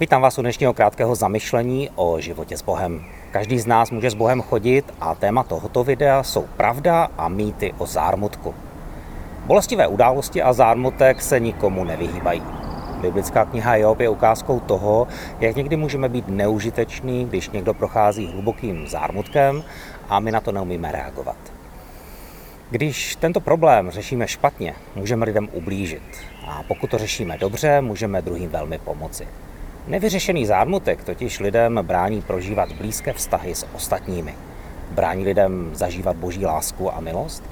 Vítám vás u dnešního krátkého zamyšlení o životě s Bohem. Každý z nás může s Bohem chodit a téma tohoto videa jsou pravda a mýty o zármutku. Bolestivé události a zármutek se nikomu nevyhýbají. Biblická kniha Job je ukázkou toho, jak někdy můžeme být neužitečný, když někdo prochází hlubokým zármutkem a my na to neumíme reagovat. Když tento problém řešíme špatně, můžeme lidem ublížit. A pokud to řešíme dobře, můžeme druhým velmi pomoci. Nevyřešený zármutek totiž lidem brání prožívat blízké vztahy s ostatními. Brání lidem zažívat boží lásku a milost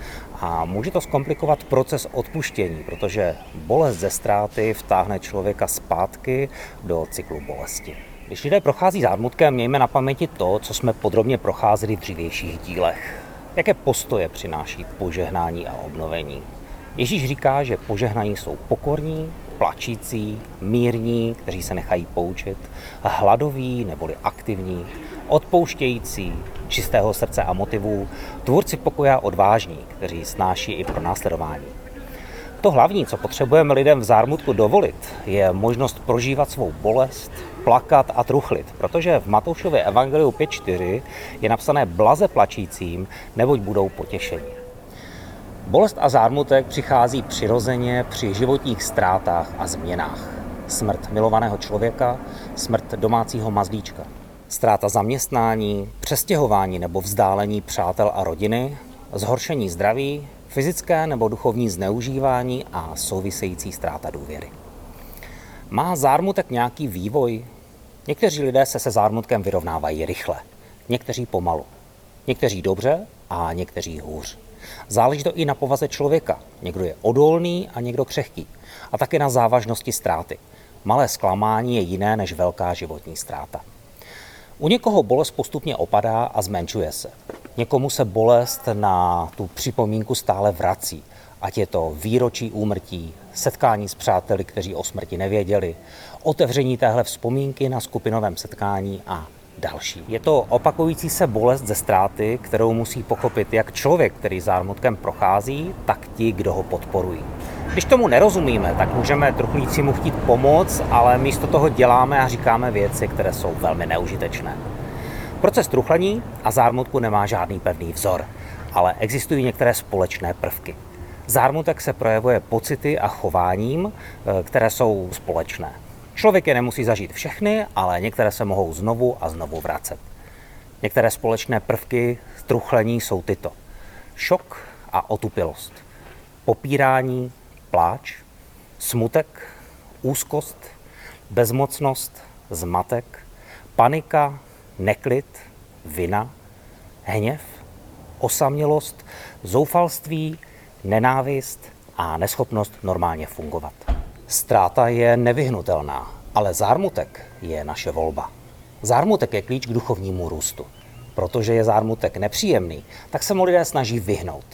a může to zkomplikovat proces odpuštění, protože bolest ze ztráty vtáhne člověka zpátky do cyklu bolesti. Když lidé prochází zármutkem, mějme na paměti to, co jsme podrobně procházeli v dřívějších dílech. Jaké postoje přináší požehnání a obnovení? Ježíš říká, že požehnaní jsou pokorní, plačící, mírní, kteří se nechají poučit, hladoví neboli aktivní, odpouštějící, čistého srdce a motivů, tvůrci pokoja odvážní, kteří snáší i pro následování. To hlavní, co potřebujeme lidem v zármutku dovolit, je možnost prožívat svou bolest, plakat a truchlit, protože v Matoušově Evangeliu 5.4 je napsané blaze plačícím, neboť budou potěšeni. Bolest a zármutek přichází přirozeně při životních ztrátách a změnách. Smrt milovaného člověka, smrt domácího mazlíčka, ztráta zaměstnání, přestěhování nebo vzdálení přátel a rodiny, zhoršení zdraví, fyzické nebo duchovní zneužívání a související ztráta důvěry. Má zármutek nějaký vývoj? Někteří lidé se se zármutkem vyrovnávají rychle, někteří pomalu, někteří dobře a někteří hůř. Záleží to i na povaze člověka. Někdo je odolný a někdo křehký. A také na závažnosti ztráty. Malé zklamání je jiné než velká životní ztráta. U někoho bolest postupně opadá a zmenšuje se. Někomu se bolest na tu připomínku stále vrací, ať je to výročí úmrtí, setkání s přáteli, kteří o smrti nevěděli, otevření téhle vzpomínky na skupinovém setkání a další. Je to opakující se bolest ze ztráty, kterou musí pochopit jak člověk, který zármutkem prochází, tak ti, kdo ho podporují. Když tomu nerozumíme, tak můžeme truchlícímu chtít pomoct, ale místo toho děláme a říkáme věci, které jsou velmi neužitečné. Proces truchlení a zármutku nemá žádný pevný vzor, ale existují některé společné prvky. Zármutek se projevuje pocity a chováním, eh, které jsou společné. Člověk je nemusí zažít všechny, ale některé se mohou znovu a znovu vracet. Některé společné prvky truchlení jsou tyto. Šok a otupilost. Popírání, pláč, smutek, úzkost, bezmocnost, zmatek, panika, neklid, vina, hněv, osamělost, zoufalství, nenávist a neschopnost normálně fungovat. Ztráta je nevyhnutelná, ale zármutek je naše volba. Zármutek je klíč k duchovnímu růstu. Protože je zármutek nepříjemný, tak se mu lidé snaží vyhnout.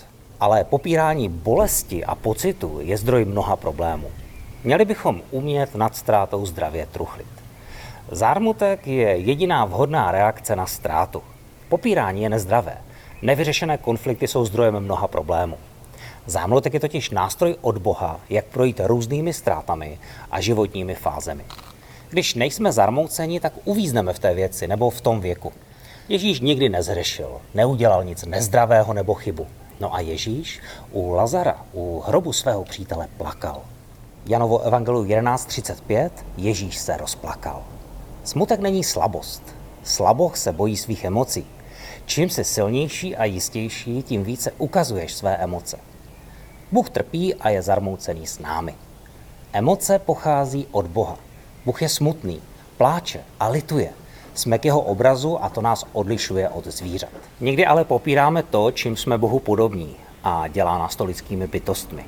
Ale popírání bolesti a pocitu je zdroj mnoha problémů. Měli bychom umět nad ztrátou zdravě truchlit. Zármutek je jediná vhodná reakce na ztrátu. Popírání je nezdravé. Nevyřešené konflikty jsou zdrojem mnoha problémů. Zámlotek je totiž nástroj od Boha, jak projít různými ztrátami a životními fázemi. Když nejsme zarmouceni, tak uvízneme v té věci nebo v tom věku. Ježíš nikdy nezhřešil, neudělal nic nezdravého nebo chybu. No a Ježíš u Lazara, u hrobu svého přítele, plakal. Janovo evangelu 11.35 Ježíš se rozplakal. Smutek není slabost. Slaboch se bojí svých emocí. Čím jsi silnější a jistější, tím více ukazuješ své emoce. Bůh trpí a je zarmoucený s námi. Emoce pochází od Boha. Bůh je smutný, pláče a lituje. Jsme k jeho obrazu a to nás odlišuje od zvířat. Někdy ale popíráme to, čím jsme Bohu podobní a dělá nás to lidskými bytostmi.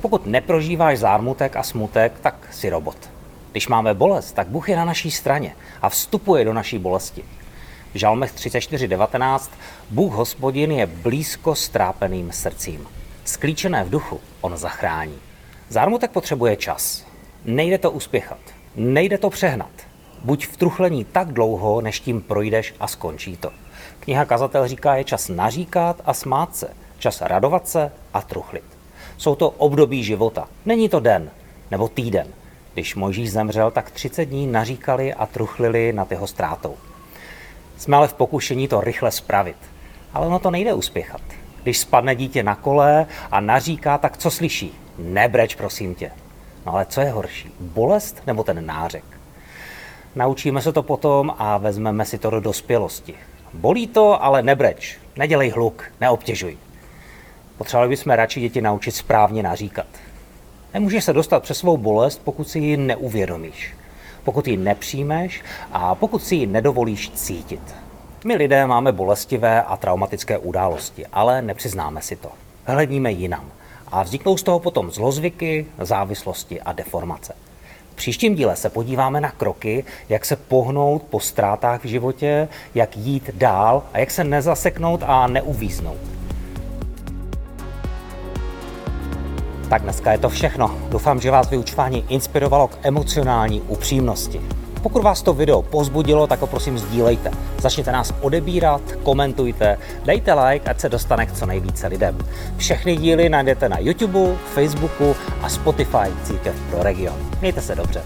Pokud neprožíváš zármutek a smutek, tak si robot. Když máme bolest, tak Bůh je na naší straně a vstupuje do naší bolesti. V Žalmech 34.19 Bůh hospodin je blízko strápeným srdcím. Sklíčené v duchu on zachrání. Zármutek potřebuje čas. Nejde to uspěchat. Nejde to přehnat. Buď v truchlení tak dlouho, než tím projdeš a skončí to. Kniha Kazatel říká, je čas naříkat a smát se, čas radovat se a truchlit. Jsou to období života. Není to den nebo týden. Když Mojžíš zemřel, tak 30 dní naříkali a truchlili nad jeho ztrátou. Jsme ale v pokušení to rychle spravit. Ale ono to nejde uspěchat. Když spadne dítě na kole a naříká, tak co slyší? Nebreč, prosím tě. No ale co je horší? Bolest nebo ten nářek? Naučíme se to potom a vezmeme si to do dospělosti. Bolí to, ale nebreč. Nedělej hluk, neobtěžuj. Potřebovali bychom radši děti naučit správně naříkat. Nemůžeš se dostat přes svou bolest, pokud si ji neuvědomíš, pokud ji nepřijmeš a pokud si ji nedovolíš cítit. My lidé máme bolestivé a traumatické události, ale nepřiznáme si to. Hledíme jinam a vzniknou z toho potom zlozvyky, závislosti a deformace. V příštím díle se podíváme na kroky, jak se pohnout po ztrátách v životě, jak jít dál a jak se nezaseknout a neuvíznout. Tak dneska je to všechno. Doufám, že vás vyučování inspirovalo k emocionální upřímnosti. Pokud vás to video pozbudilo, tak ho prosím sdílejte. Začněte nás odebírat, komentujte, dejte like, ať se dostane k co nejvíce lidem. Všechny díly najdete na YouTube, Facebooku a Spotify Církev pro region. Mějte se dobře.